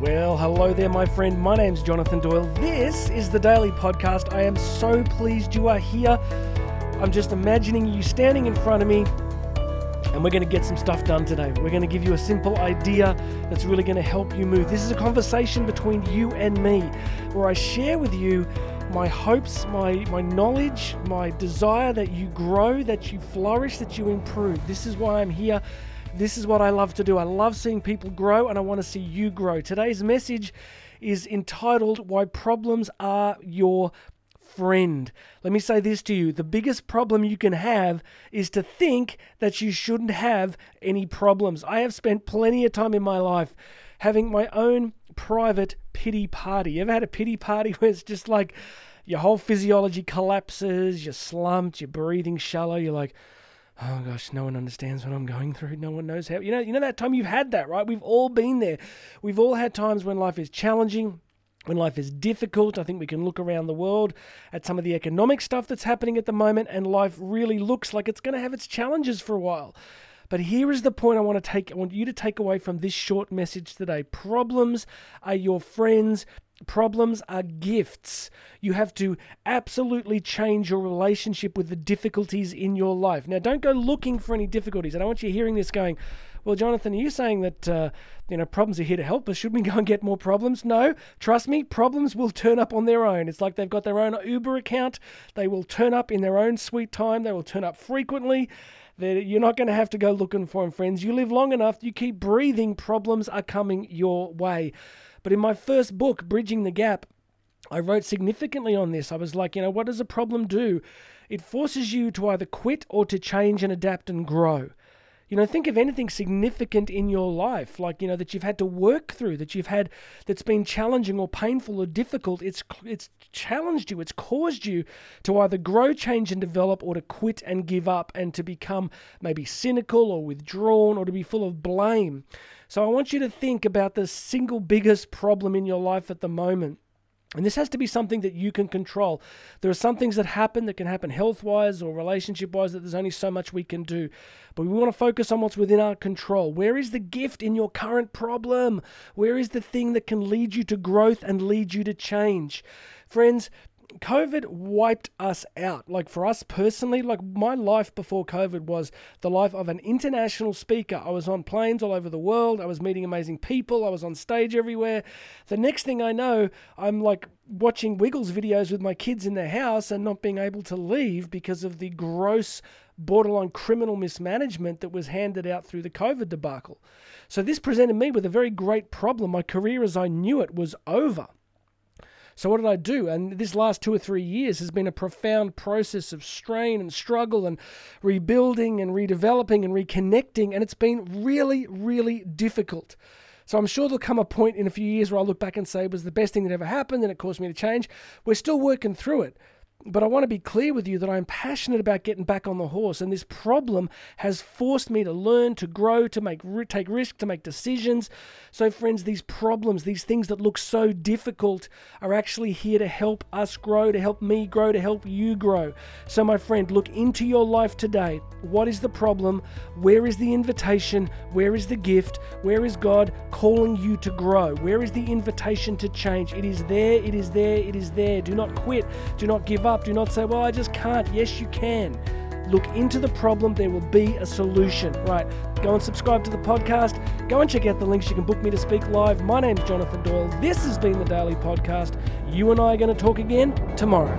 Well, hello there, my friend. My name's Jonathan Doyle. This is the Daily Podcast. I am so pleased you are here. I'm just imagining you standing in front of me, and we're going to get some stuff done today. We're going to give you a simple idea that's really going to help you move. This is a conversation between you and me where I share with you my hopes, my, my knowledge, my desire that you grow, that you flourish, that you improve. This is why I'm here. This is what I love to do. I love seeing people grow and I want to see you grow. Today's message is entitled Why Problems Are Your Friend. Let me say this to you the biggest problem you can have is to think that you shouldn't have any problems. I have spent plenty of time in my life having my own private pity party. You ever had a pity party where it's just like your whole physiology collapses, you're slumped, you're breathing shallow, you're like, oh gosh, no one understands what I'm going through. No one knows how. You know, you know that time you've had that, right? We've all been there. We've all had times when life is challenging, when life is difficult. I think we can look around the world at some of the economic stuff that's happening at the moment, and life really looks like it's going to have its challenges for a while. But here is the point I want to take I want you to take away from this short message today. Problems are your friends. Problems are gifts. You have to absolutely change your relationship with the difficulties in your life. Now, don't go looking for any difficulties. I don't want you hearing this going, well, Jonathan, are you saying that uh, you know problems are here to help us? Should we go and get more problems? No, trust me, problems will turn up on their own. It's like they've got their own Uber account. They will turn up in their own sweet time. They will turn up frequently. They're, you're not going to have to go looking for them, friends. You live long enough, you keep breathing, problems are coming your way. But in my first book, Bridging the Gap, I wrote significantly on this. I was like, you know, what does a problem do? It forces you to either quit or to change and adapt and grow. You know, think of anything significant in your life, like, you know, that you've had to work through, that you've had that's been challenging or painful or difficult. It's it's challenged you, it's caused you to either grow, change and develop or to quit and give up and to become maybe cynical or withdrawn or to be full of blame. So I want you to think about the single biggest problem in your life at the moment. And this has to be something that you can control. There are some things that happen that can happen health wise or relationship wise that there's only so much we can do. But we want to focus on what's within our control. Where is the gift in your current problem? Where is the thing that can lead you to growth and lead you to change? Friends, COVID wiped us out. Like for us personally, like my life before COVID was the life of an international speaker. I was on planes all over the world. I was meeting amazing people. I was on stage everywhere. The next thing I know, I'm like watching Wiggles videos with my kids in their house and not being able to leave because of the gross borderline criminal mismanagement that was handed out through the COVID debacle. So this presented me with a very great problem. My career as I knew it was over. So what did I do? And this last two or three years has been a profound process of strain and struggle and rebuilding and redeveloping and reconnecting, and it's been really, really difficult. So I'm sure there'll come a point in a few years where I'll look back and say it was the best thing that ever happened and it caused me to change. We're still working through it. But I want to be clear with you that I'm passionate about getting back on the horse, and this problem has forced me to learn, to grow, to make take risks, to make decisions. So, friends, these problems, these things that look so difficult, are actually here to help us grow, to help me grow, to help you grow. So, my friend, look into your life today. What is the problem? Where is the invitation? Where is the gift? Where is God calling you to grow? Where is the invitation to change? It is there. It is there. It is there. Do not quit. Do not give up up. Do not say, well, I just can't. Yes, you can. Look into the problem. There will be a solution. Right. Go and subscribe to the podcast. Go and check out the links. You can book me to speak live. My name's Jonathan Doyle. This has been the Daily Podcast. You and I are going to talk again tomorrow.